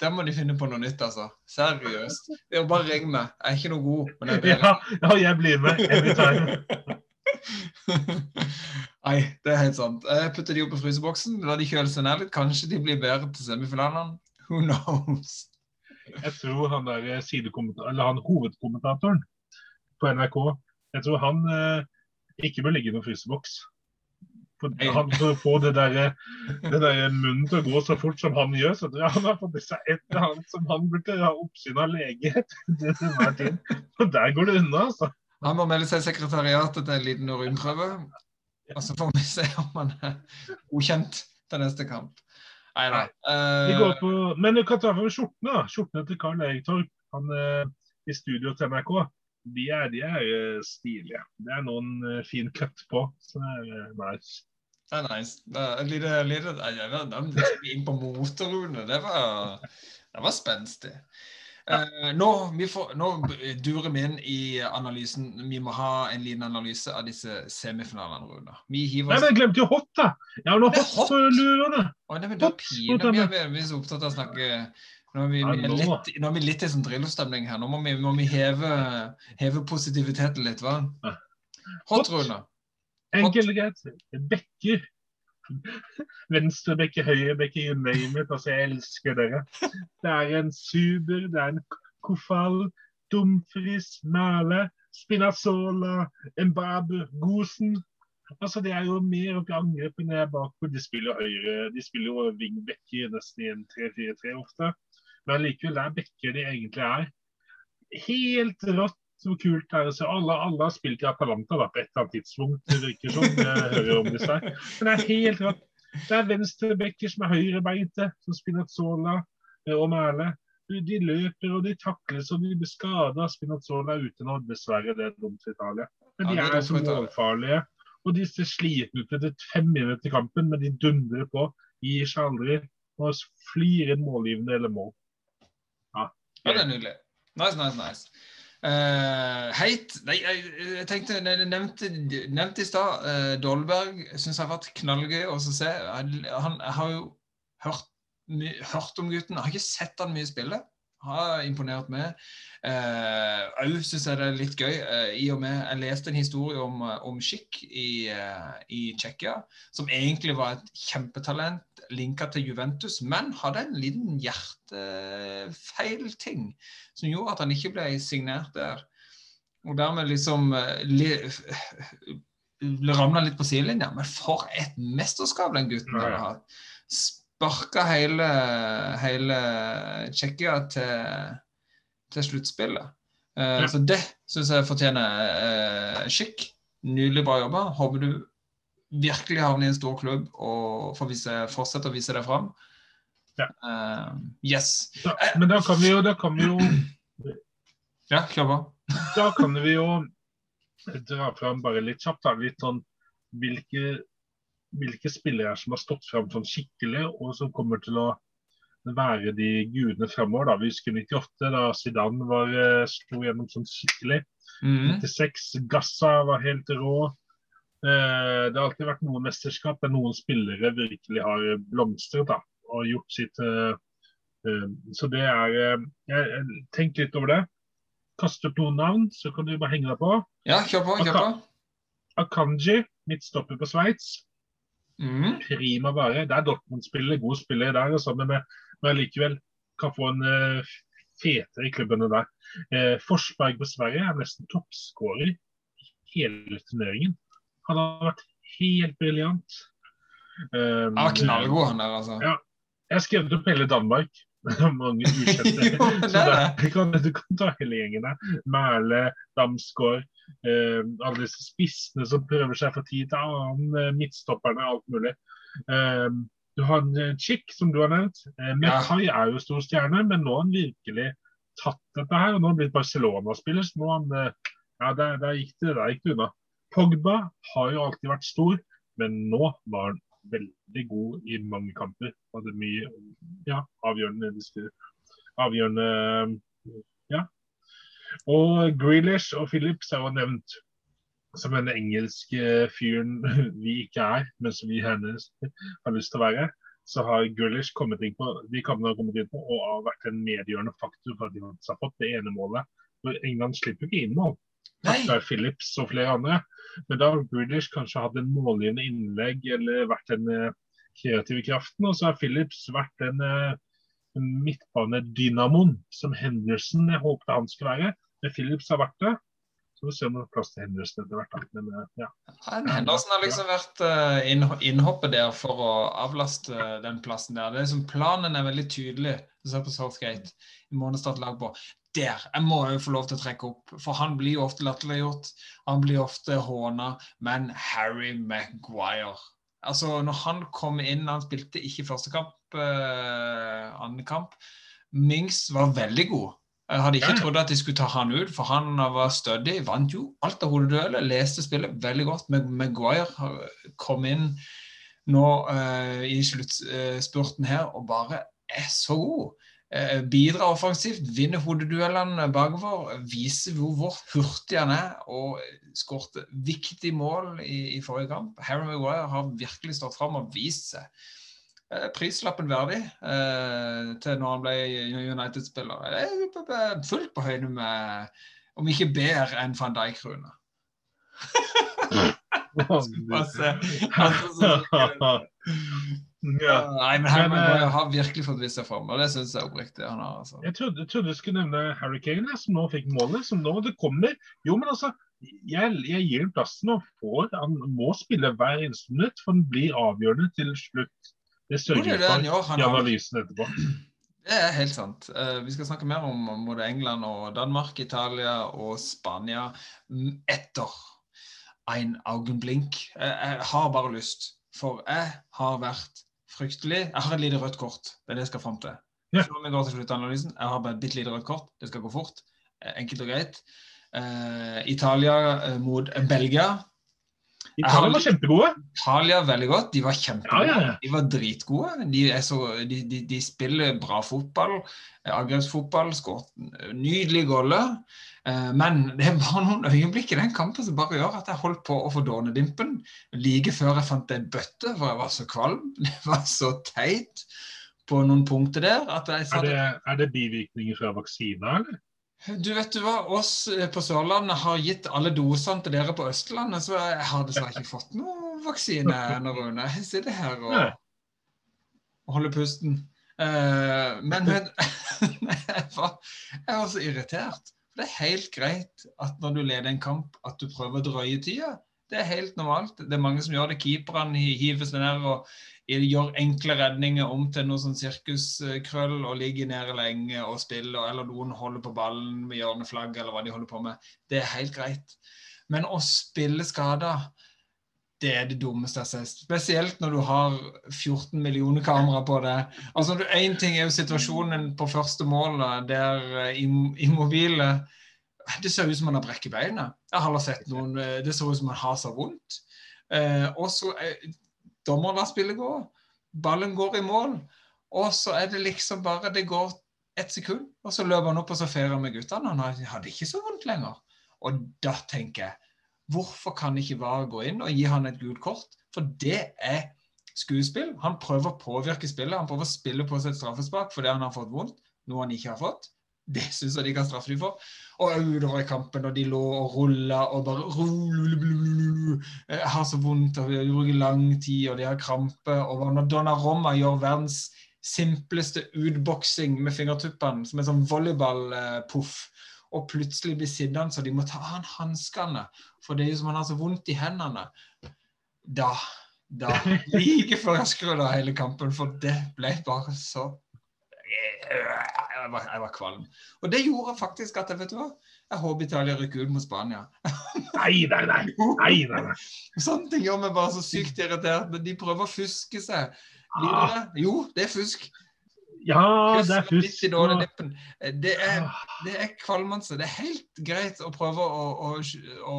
Der må de finne på noe nytt, altså. Seriøst. Det er jo bare ring meg. Jeg er ikke noe god, men jeg er bedre. Ja, ja, jeg blir med every time. Nei, det er helt sant. Jeg putter de opp i fryseboksen, lar de kjøle seg ned litt. Kanskje de blir bedre til semifinalene. Who knows? Jeg tror han der eh, eller han hovedkommentatoren på NRK, jeg tror han eh, ikke bør ligge i noen fryseboks. Han, for å få det der, det der munnen til å gå så fort som han gjør, så tror jeg han har fått i seg et eller annet som han burde ha oppsyn av lege til enhver tid. Og der går det unna, altså. Han må melde seg i sekretariatet til en liten urinprøve. Og så får vi se om han er godkjent til neste kamp. Nei da. Vi går på, men du kan ta fram skjortene. da. Skjortene til Karl Erik Torp han, uh, i studio til NRK. De er, de er eh, stilige. Det er noen uh, fin cut på. Så det er eh, nice. Det er nice. Det er litt lite, lite nei, jeg vet, inn på motorrune. Det var, det var spenstig. Eh, nå, vi får, nå durer vi inn i analysen. Vi må ha en liten analyse av disse semifinalene, Rune. Vi hiver Nei, men jeg glemte jo hot, da. Har noe er hot på lurene. Nei, men det er Hot, pinlig. Vi er, vi er så opptatt av å snakke Nå er vi, vi er litt, nå er vi litt i sånn Drillo-stemning her. Nå må vi, må vi heve, heve positiviteten litt, hva? Ja. Hot, Rune. Enkelt og greit. Bekker. Venstrebekker, høyrebekke, you name it. Altså, jeg elsker dere. Det er en Suber, det er en Kofal, Dumfries, Mæle, Spinazzola, Mbabu, Gosen. Altså, Det er jo mer opp i angrepet enn jeg bakpå. De spiller høyre, de spiller jo wingbacker nesten i en 3-4-3 ofte. Men likevel, er bekker de egentlig er. Helt rått så kult det er å se. Alle, alle har spilt i Atalanta da, på et eller annet tidspunkt. Det virker som. Jeg hører om disse her. Men det er helt rått. Det er venstrebacker som er høyrebeinte, som Spinazzola eh, og Mæle. De løper og de takles og de blir skada. Spinazzola er ute nå, dessverre. Det er dumt for Italia. Men de Ja, er er så målfarlige. Og de ser slitne ut etter fem minutter i kampen, men de dundrer på. Gir seg aldri. Og flyr inn målgivende eller mål. Ja, det er nydelig. Nice, nice, nice. Eh, heit Nei, jeg, jeg tenkte Jeg nevnte, nevnte i stad uh, Dolberg. Syns jeg har vært knallgøy å se. Jeg, han, jeg har jo hørt, my, hørt om gutten. Jeg har ikke sett han mye spille. Har imponert meg. Òg uh, syns jeg det er litt gøy, eh, i og med jeg leste en historie om, eh, om Schick i, eh, i Tsjekkia, som egentlig var et kjempetalent linka til Juventus, men hadde en liten hjertefeilting som gjorde at han ikke ble signert der. Og dermed liksom eh, li, ramla litt på sidelinja. Men for et mesterskap den gutten har hatt. Sparka hele, hele Tsjekkia til, til sluttspillet. Uh, Ja. Så det syns jeg fortjener uh, skikk. Nydelig bra jobba. Håper du virkelig havner i en stor klubb og får vise, fortsette å vise deg fram. Ja. Uh, yes. Da, men da kan vi jo, da kan vi jo Ja, kjør på. Da kan vi jo dra fram bare litt kjapt da, litt sånn hvilke, hvilke spillere som har stått fram sånn skikkelig, og som kommer til å være de gudene fremover. Da. Vi husker 98, da Zidane var, eh, slo gjennom sånn skikkelig. Mm. 96, Gassa var helt rå. Eh, Det har alltid vært noen mesterskap der noen spillere virkelig har blomstret da, og gjort sitt eh, eh, Så det er eh, jeg, jeg- Tenk litt over det. Kast opp noen navn, så kan du bare henge deg på. Ja, kjør på. kjør på. Akanji, midtstopper på Sveits. Mm. Prima bare. Det er Dortmund-spiller, gode spillere der, altså, men, eh, men likevel kan få en uh, fetere i klubbene der. Uh, Forsberg på Sverige er nesten toppskårer i hele turneringen. Han har vært helt briljant. Um, Han var knallgod, han der, altså. Ja. Jeg skrev det opp hele Danmark. Mange ukjente. Jo, det Så der, du, kan, du kan ta hele gjengen der. Mæle, Damsgaard, eh, alle disse spissene som prøver seg fra tid til annen. eh, midtstopperne, alt mulig. Eh, du har en eh, Chick, som du har nevnt. Eh, Mekai er jo stor stjerne, men nå har han virkelig tatt dette her. og Nå har han blitt Barcelona-spiller, så nå han eh, Ja, der, der gikk det der gikk det unna. Pogba har jo alltid vært stor, men nå var han veldig god i mange kamper. Hadde mye ja, avgjørende avgjørende ja. Og Grealish og Phillips er jo nevnt som den engelske fyren vi ikke er, men som vi gjerne har lyst til å være. Så har Grealish kommet inn på de kampene har kommet inn på og har vært en medgjørende faktor for at de har fått det ene målet. For England slipper ikke inn mål. Nei. Det er Phillips og flere andre. Men da har Grealish kanskje hatt en målgivende innlegg eller vært den eh, kreative kraften. Og så har Phillips vært den eh, midtbanedynamoen som Henderson jeg håpet han skulle være. Men Phillips har vært det. Så vi ser se om det er plass til Henderson etter hvert. Men eh, ja. Ja, Henderson har liksom vært innhoppet der for å avlaste den plassen der. Det er liksom, Planen er veldig tydelig. Du ser på Southgate i månedstart lag på. Der jeg må jo få lov til å trekke opp, for han blir jo ofte latterliggjort. Han blir ofte håna. Men Harry Maguire Altså, når han kom inn Han spilte ikke første kamp, eh, andre kamp. Mings var veldig god. Jeg hadde ikke Ja. trodd at de skulle ta han ut, for han var stødig. Vant jo alt av hodedueller, leste spillet veldig godt. Maguire kom inn nå eh, i sluttspurten her og bare er så god. Eh, bidrar offensivt, vinner hodeduellene bakover, viser hvor, hvor hurtig han er og skåret viktig mål i, i forrige kamp. Harry Maguire har virkelig stått fram og vist seg. Eh, prislappen verdig eh, til når han ble United-spiller. Er fullt på høyde med, om ikke bedre enn van Dijk-Rune. Bare se. Så- ja. Nei, men Harry Men, Maguire eh, har virkelig fått vist seg fram, og det syns jeg oppriktig han har. altså. Jeg trodde, trodde du skulle nevne Harry Kane, som nå fikk målet. Som nå det kommer. Jo, men altså, jeg, jeg gir ham plassen og får Han må spille hver eneste minutt, for han blir avgjørende til slutt. Det sørger er det han for gjør. Har, etterpå. det er helt sant. Eh, vi skal snakke mer om om både England og Danmark, Italia og Spania mm, etter en augenblink. Jeg har bare lyst, for jeg har vært fryktelig Jeg har et lite rødt kort. Det er det jeg skal fram til. Ja. Før vi går til sluttanalysen, jeg har bare et bitte lite rødt kort. Det skal gå fort. Eh, Enkelt og greit. Uh, Italia eh, mot Belgia. Italia var kjempegode. Italia veldig godt. De var kjempegode. Ja, ja. De var dritgode. De, så, de, de, de spiller bra fotball. eh, Angrepsfotball. Skåret nydelige nydelig goller. Eh, Men det var noen øyeblikk i den kampen som bare gjør at jeg holdt på å få dånedimpen. Like før jeg fant en bøtte, for jeg var så kvalm. Det var så teit på noen punkter der. Er det, er det bivirkninger fra vaksina, eller? Du vet du hva, oss eh, på Sørlandet har gitt alle dosene til dere på Østlandet, så jeg har dessverre ikke fått noen vaksine ennå, Rune. Jeg sitter her og, og holder pusten. Uh, men men jeg, var, jeg var så irritert. Det er helt greit at når du leder en kamp, at du prøver å drøye tida. Det er helt normalt. Det er mange som gjør det. Keeperne hi- hiver seg ned og gjør enkle redninger om til noe sånn sirkuskrøll og ligger nede lenge og spiller, eller noen holder på ballen med hjørneflagg, eller hva de holder på med. Det er helt greit. Men å spille skada, det er det dummeste jeg har. Spesielt når du har 14 millioner kamera på det. Altså, Én ting er jo situasjonen på første mål, der eh, im- immobile Det ser ut som han har brekk i beinet. Jeg har aldri sett noen eh, Det ser ut som han har så vondt. Eh, og så eh, Dommeren lar spillet gå. Ballen går i mål. Og så er det liksom bare Det går ett sekund, og så løper han opp og så feirer med guttene. Han hadde ikke så vondt lenger. Og da tenker jeg Hvorfor kan ikke VAR gå inn og gi han et gult kort? For det er skuespill. Han prøver å påvirke spillet. Han prøver å spille på seg et straffespark fordi han har fått vondt, noe han ikke har fått. Det syns jeg de kan straffe dem for. Og utover i kampen, og de lå og rulla og bare Jeg har så vondt, og det bruker lang tid, og de har krampe. Og når Donnaromma gjør verdens simpleste utboksing med fingertuppene, som en sånn volleyballpoff, og plutselig blir sittende så de må ta av han hanskene, for det er jo som han har så vondt i hendene, da da like før jeg skrudde av hele kampen, for det ble bare så jeg var, jeg var, kvalm. Og det gjorde faktisk at vet du hva, jeg håper Italia rykker ut mot Spania. Nei, nei, nei. nei, nei, nei. Sånne ting gjør meg bare så sykt irritert. Men de prøver å fuske seg Ah. Jo, det er fusk. Ja, det er fusk. Det er, det er kvalmende. Det er helt greit å prøve å, å, å,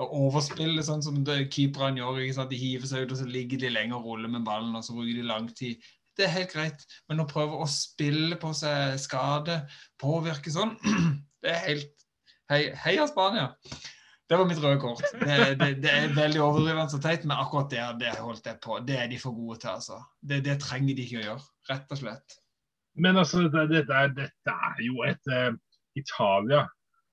å overspille sånn som keeperne gjør. De hiver seg ut, og så ligger de lenge og ruller med ballen, og så bruker de lang tid det er helt greit. Men å prøve å spille på seg skade, påvirke sånn, det er helt hei, Heia Spania! Det var mitt røde kort. Det, det, det er veldig overdrivende og teit, men akkurat det, det holdt jeg på. Det er de for gode til, altså. Det, det trenger de ikke å gjøre, rett og slett. Men altså, dette er, dette er jo et uh, Italia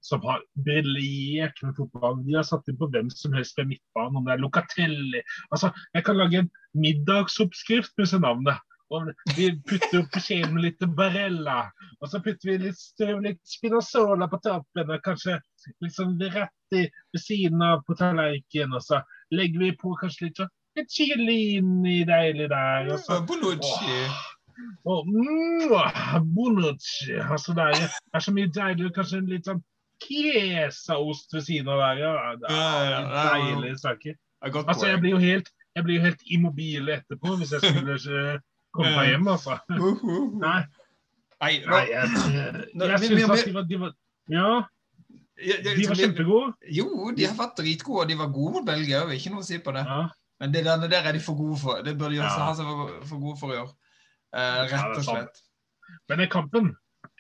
som har briljert med fotball. De har satt inn på hvem som helst ved midtbanen, om det er Locatelli Altså, Jeg kan lage en middagsoppskrift med det navnet. Og vi putter på skjeen litt barella, og så putter vi litt, litt spinazola på toppen. og Kanskje liksom rett i, ved siden av på tallerkenen. Og så legger vi på kanskje litt, litt chili inni deilig der. Og så, Bonucci. Og, mm, bonucci. Altså det, er, det er så mye deilig. Kanskje en litt sånn Chiesa-ost ved siden av der. Ja. Det er deilige saker. Altså, jeg blir jo helt jeg blir jo helt immobil etterpå hvis jeg skulle komme meg hjem, altså. Nei. Nei, Nei jeg, jeg, jeg syns at de var, de var Ja. De var kjempegode. Jo, de har vært dritgode. De var gode mot Belgia òg, ikke noe å si på det. Ja. Men det der, der, er de for gode for. Det bør de også ja. ha seg for, for, gode for å gjøre. Uh, rett og slett. Men den kampen,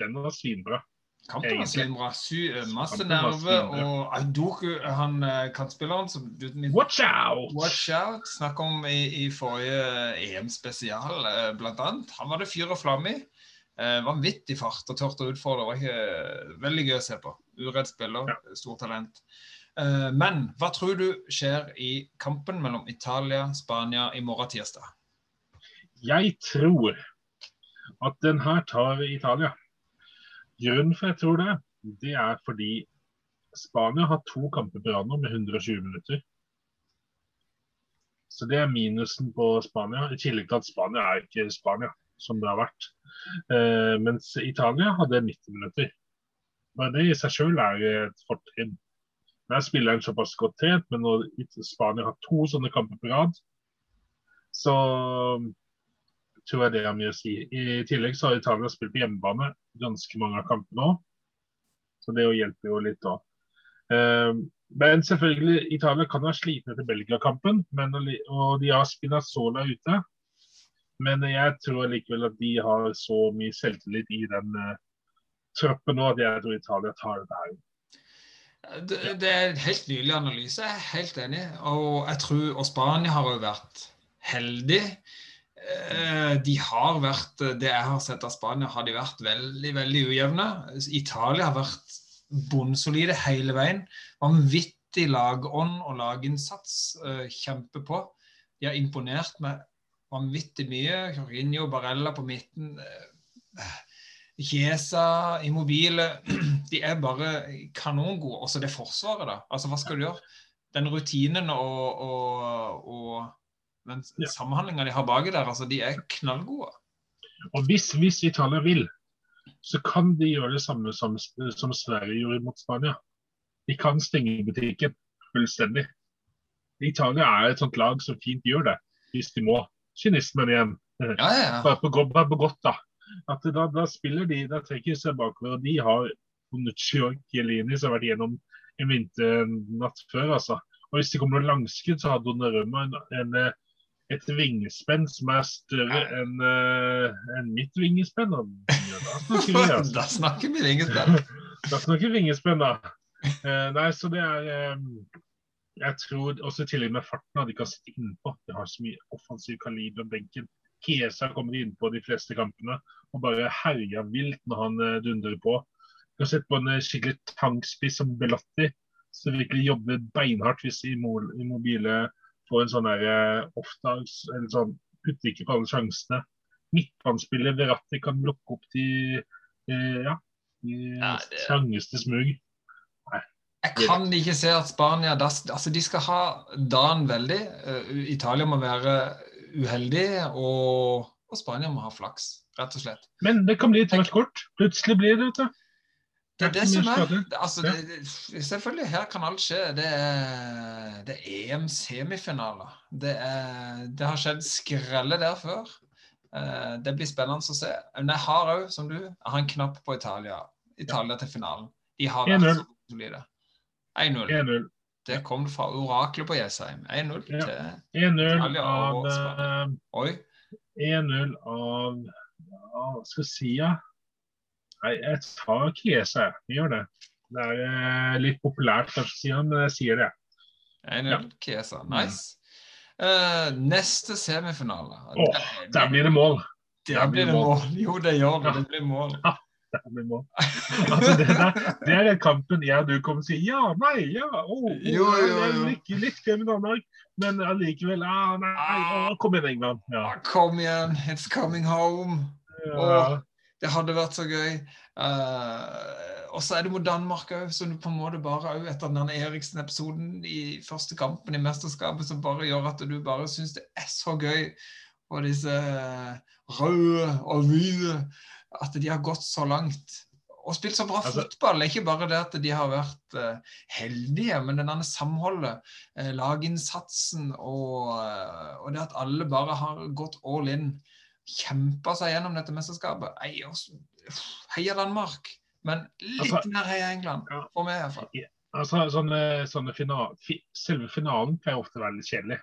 den var svinbra. Kampen var svinbra. Eh, masse nerve. Og Aidoku, han eh, kantspilleren som Watch out! Watch out! Snakk om i, i forrige EM-spesial, blant annet. Han var det fyr og flamme i. Eh, vanvittig fart og tørt å utfordre. Var ikke veldig gøy å se på. Uredd spiller, ja. stort talent. Eh, men hva tror du skjer i kampen mellom Italia og Spania i morgen tirsdag? Jeg tror at den her tar Italia. Grunnen for jeg tror det, det er fordi Spania har to kamper på rad nå med 120 minutter. Så det er minusen på Spania. I tillegg til at Spania er ikke Spania som det har vært. Eh, mens Italia hadde 90 minutter. Men det i seg selv er et fortrinn. Der spiller en såpass godt trent, men når Spania har to sånne kamper på rad, så tror jeg det har mye å si. I tillegg så har Italia spilt på hjemmebane ganske mange av kampene òg. Så det hjelper jo litt òg. Eh, men selvfølgelig, Italia kan være slitne etter Belgia-kampen, og de har Spinazzola ute. Men jeg tror likevel at de har så mye selvtillit i den uh, troppen nå at jeg tror Italia tar det her. Det, det er en helt nylig analyse, jeg er helt enig. Og jeg tror, og Spania har jo vært heldig. Eh, de har vært, Det jeg har sett av Spania, har de vært veldig veldig ujevne. Italia har vært bunnsolide hele veien. Vanvittig lagånd og laginnsats. Eh, kjempe på. De har imponert med vanvittig mye. Jorginho, Barella på midten. Eh, Chiesa, Immobile De er bare kanongode. Også det forsvaret, da. Altså, hva skal du gjøre? Den rutinen og, og, og den ja. samhandlinga de har baki der, altså, de er knallgode. Og hvis, hvis, Italia vil, så kan de gjøre det samme som, som Sverige gjorde mot Spania. De kan stenge butikken fullstendig. Italia er et sånt lag som fint gjør det, hvis de må kynismen igjen. Ja, ja, ja. Bare, på, bare på godt, da. At da, da spiller de, da trekker de seg bakover. og De har Bonucci og Chiellini som har vært gjennom en vinternatt før. altså. Og Hvis det kommer noe langskudd, så har Donnarumma en, en, et vingespenn som er større enn uh, en mitt vingespenn. Og, da snakker vi altså. Da snakker vi vingespenn. da snakker vi vingespenn, da. Uh, nei, så det er um, jeg tror også i tillegg med farten at de kan sitte innpå. De har så mye offensiv kaliber på benken. Kesa kommer innpå de fleste kampene. og bare herjer vilt når han uh, dundrer på. Du har sett på en eh, skikkelig tankspiss som Belotti, som virkelig jobber beinhardt hvis i Immobile får en sånn der eh, off-dags, eller sånn putter ikke på alle sjansene. Midtbanespiller Verratti kan lukke opp de, eh, ja, de Ja, det- trangeste smug. Jeg kan ikke se at Spania altså De skal ha dagen veldig. Eh, Italia må være uheldig, og, og Spania må ha flaks, rett og slett. Men det kan bli et rødt kort. Plutselig blir det, vet du. Det er det som er altså, det, Selvfølgelig, her kan alt skje. Det er, det er EM-semifinaler. Det, det har skjedd skrelle der før. Eh, Det blir spennende å se. Men jeg har òg, som du, jeg har en knapp på Italia. Italia til finalen. De har vært 1-0. så solide. 1-0. 1-0. Det kom fra oraklet på Jessheim. 1-0 til 1-0 Italia og Spania. eh, Oi. 1-0 av ja, Hva skal jeg si, ja? Nei, jeg tar Kiese. jeg. Gjør det. Det er eh, litt populært kanskje å si det, men jeg sier det. 1-0 Ja. Chiesa. Nice. Uh, neste semifinale. Åh, Der blir det mål. Der blir det mål. Jo, det gjør det. Det blir mål. Der blir mål. Altså, det, der, det er den kampen jeg og du kommer til å si ja, nei, ja, å, Jo, jo, jo. Litt, litt i Danmark, men allikevel ah, nei, å, kom igjen, England. Ja. Ah, Kom igjen, it's coming home. Ja. Det hadde vært så gøy. Uh, og så er det mot Danmark òg, som på en måte bare òg etter den Eriksen-episoden i første kampen i mesterskapet, som bare gjør at du bare syns det er så gøy. Og disse røde og hvite At de har gått så langt. Og spilt så bra Altså- fotball. Ikke bare det at de har vært uh, heldige, men denne samholdet, uh, laginnsatsen og, uh, og det at alle bare har gått all in. Kjempa seg gjennom dette mesterskapet. Ei, Heia Danmark! Men litt Altså- mer heia England. Ja. For meg, iallfall. Altså, sånne, sånne final, fi, selve finalen pleier ofte å være litt kjedelig.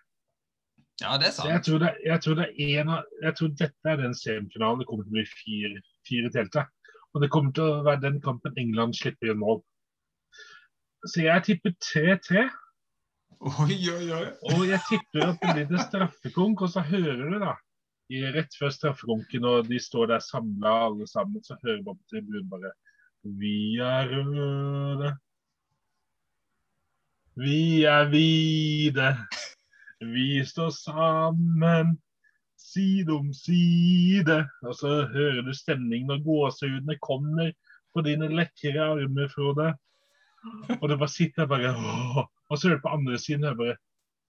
Ja, det er Så jeg sant. tror, det, jeg, tror det er en av, jeg tror dette er den semifinalen det kommer til å bli fire, fire telter. Og det kommer til å være den kampen England slipper inn mål. Så jeg tipper 3-3. Oi, oi, oi. Og jeg tipper at det blir det straffekonk, og så hører du da rett før strafferunken, og de står der samla alle sammen, så hører man på tribunen bare Vi er røde. Vi er hvite. Vi står sammen. Side om side. Og så hører du stemningen når gåsehudene kommer på dine lekre armer, Frode. Og du bare sitter bare åh. Og så hører du på andre siden og bare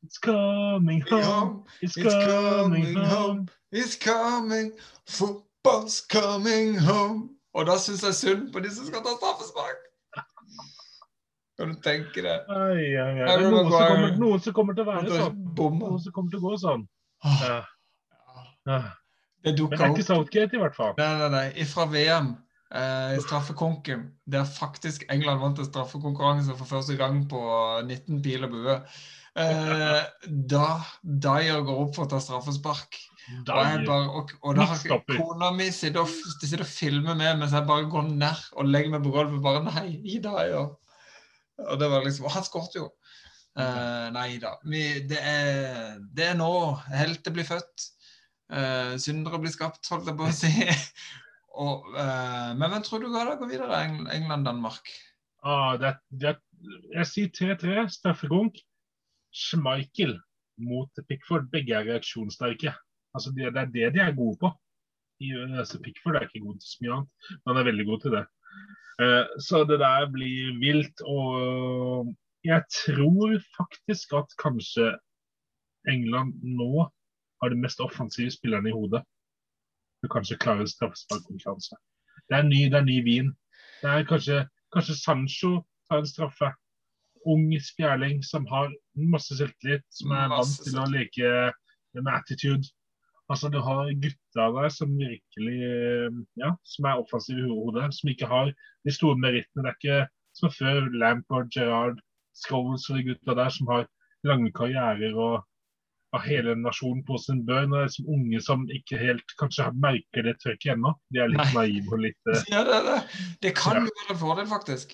It's coming home, it's, It's coming, coming home. home. It's coming. Football's coming home. Og da syns jeg synd på de som skal ta straffespark. Kan du tenke det? Ai, ai, ai. Det er noen som, kommer, noen som kommer til å være sånn. Noen som kommer til å gå sånn. Åh, Ja. Ja. Det Men det er ikke Southgate, i hvert fall. Nei, nei, nei. Fra VM, eh, straffekonken, der faktisk England vant en straffekonkurranse for første gang på 19 pil og bue. Eh, da Dyer går opp for å ta straffespark. Og, jeg bare, og, og da har kona mi sitter og, sitter og filmer med mens jeg bare går nær og legger meg på gulvet. Bare nei, gi Dyer. Og det var liksom, og han skåret jo. Eh, nei da. Vi, det, er, det er nå helter blir født. Uh, syndere blir skapt, holdt jeg på å si. og, eh, men hvem tror du går, da, går videre? England-Danmark? Ah, det, det, jeg sier 3-3, straffekonk. Schmeichel mot Pickford. Begge er reaksjonssterke. Altså, det, det er det de er gode på. I, altså, Pickford er ikke god til så mye annet, men han er veldig god til det. Uh, så det der blir vilt. Og jeg tror faktisk at kanskje England nå har de mest offensive spillerne i hodet. Du kanskje klarer straffesparkkonkurranse. Det er det er ny vin. Det er kanskje, kanskje Sancho tar en straffe. Ung spjæling som har masse selvtillit, som er vant til å leke med attitude. Altså Du har gutter der som virkelig eh, ja, som er offensive i hodet, som ikke har de store merittene. Det er ikke som før Lampard, Gerrard, Scholes og de gutta der som har lange karrierer og har hele nasjonen på sin bør. det er som unge som ikke helt kanskje merker det trøkket ennå. De er litt naive og litt uh, Ja, det, det. det kan Ja. jo være en fordel, faktisk.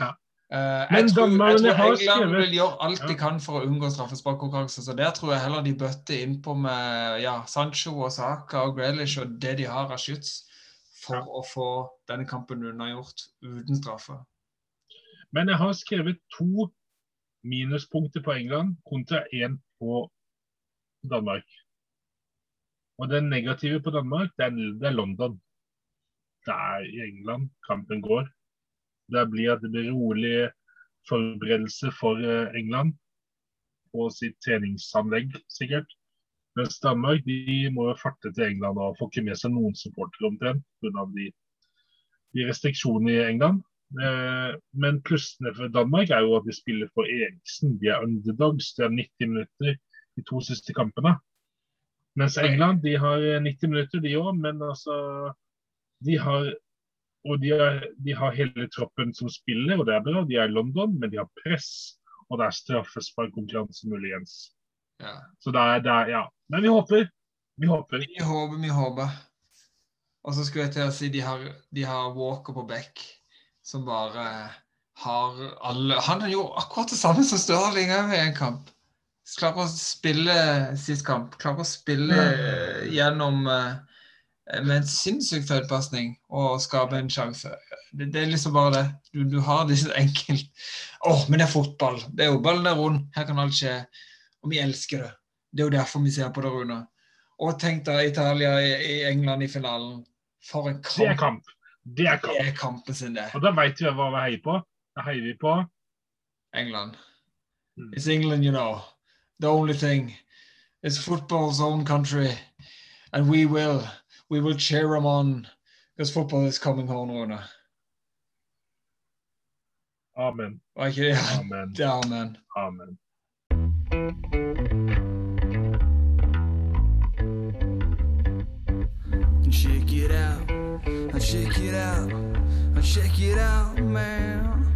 Ja. Men jeg, tror, jeg tror England vil gjøre alt de kan for å unngå straffesparkkonkurranse. Så der tror jeg heller de bøtter innpå med ja, Sancho og Saka og Grealish og det de har av skyts. for å få denne kampen unnagjort uten straffe. Men jeg har skrevet to minuspunkter på England kontra én på Danmark. Og den negative på Danmark, det er, det er London. Det er i England kampen går. Det blir det rolig forberedelse for eh, England på sitt treningsanlegg, sikkert. Mens Danmark de må jo farte til England og får ikke med seg noen supportere omtrent pga. De, de restriksjonene i England. Eh, men plussene for Danmark er jo at de spiller for Eriksen. De er underdogs. De har 90 minutter de to siste kampene. Mens England de har 90 minutter, de òg, men altså De har og de, er, de, har hele troppen som spiller, og det er bra. De er i London, men de har press, og det er straffesparkkonkurranse muligens. Ja. Så det er, det er Ja. Men vi håper. Vi håper. Vi håper, vi håper. Og så skulle jeg til å si de har, de har Walker på back, som bare har alle Han er jo akkurat det samme som Stirling òg i en kamp. Klarer å spille sist kamp. Klarer å spille eh, gjennom eh, med en sinnssyk feilpasning og skape en sjanse. Det, det, er liksom bare det. Du, du har disse enkelt Å, oh, men det er fotball. Det er jo ballen er rund. Her kan alt skje. Og vi elsker det. Det er jo derfor vi ser på det, Rune. Og tenk deg Italia i, i England i finalen. For en kamp. Det er kamp. Det er kamp. Det er kampen sin, det. Og da veit vi hva vi heier på. Da heier vi på England. Mm. It's England, you know. The only thing. It's football's own country. And we will. We will cheer them on. Because football is coming home, Rune. Amen. Var ikke det? Amen. Det amen. Amen. Check it out, check it out, check it out, man.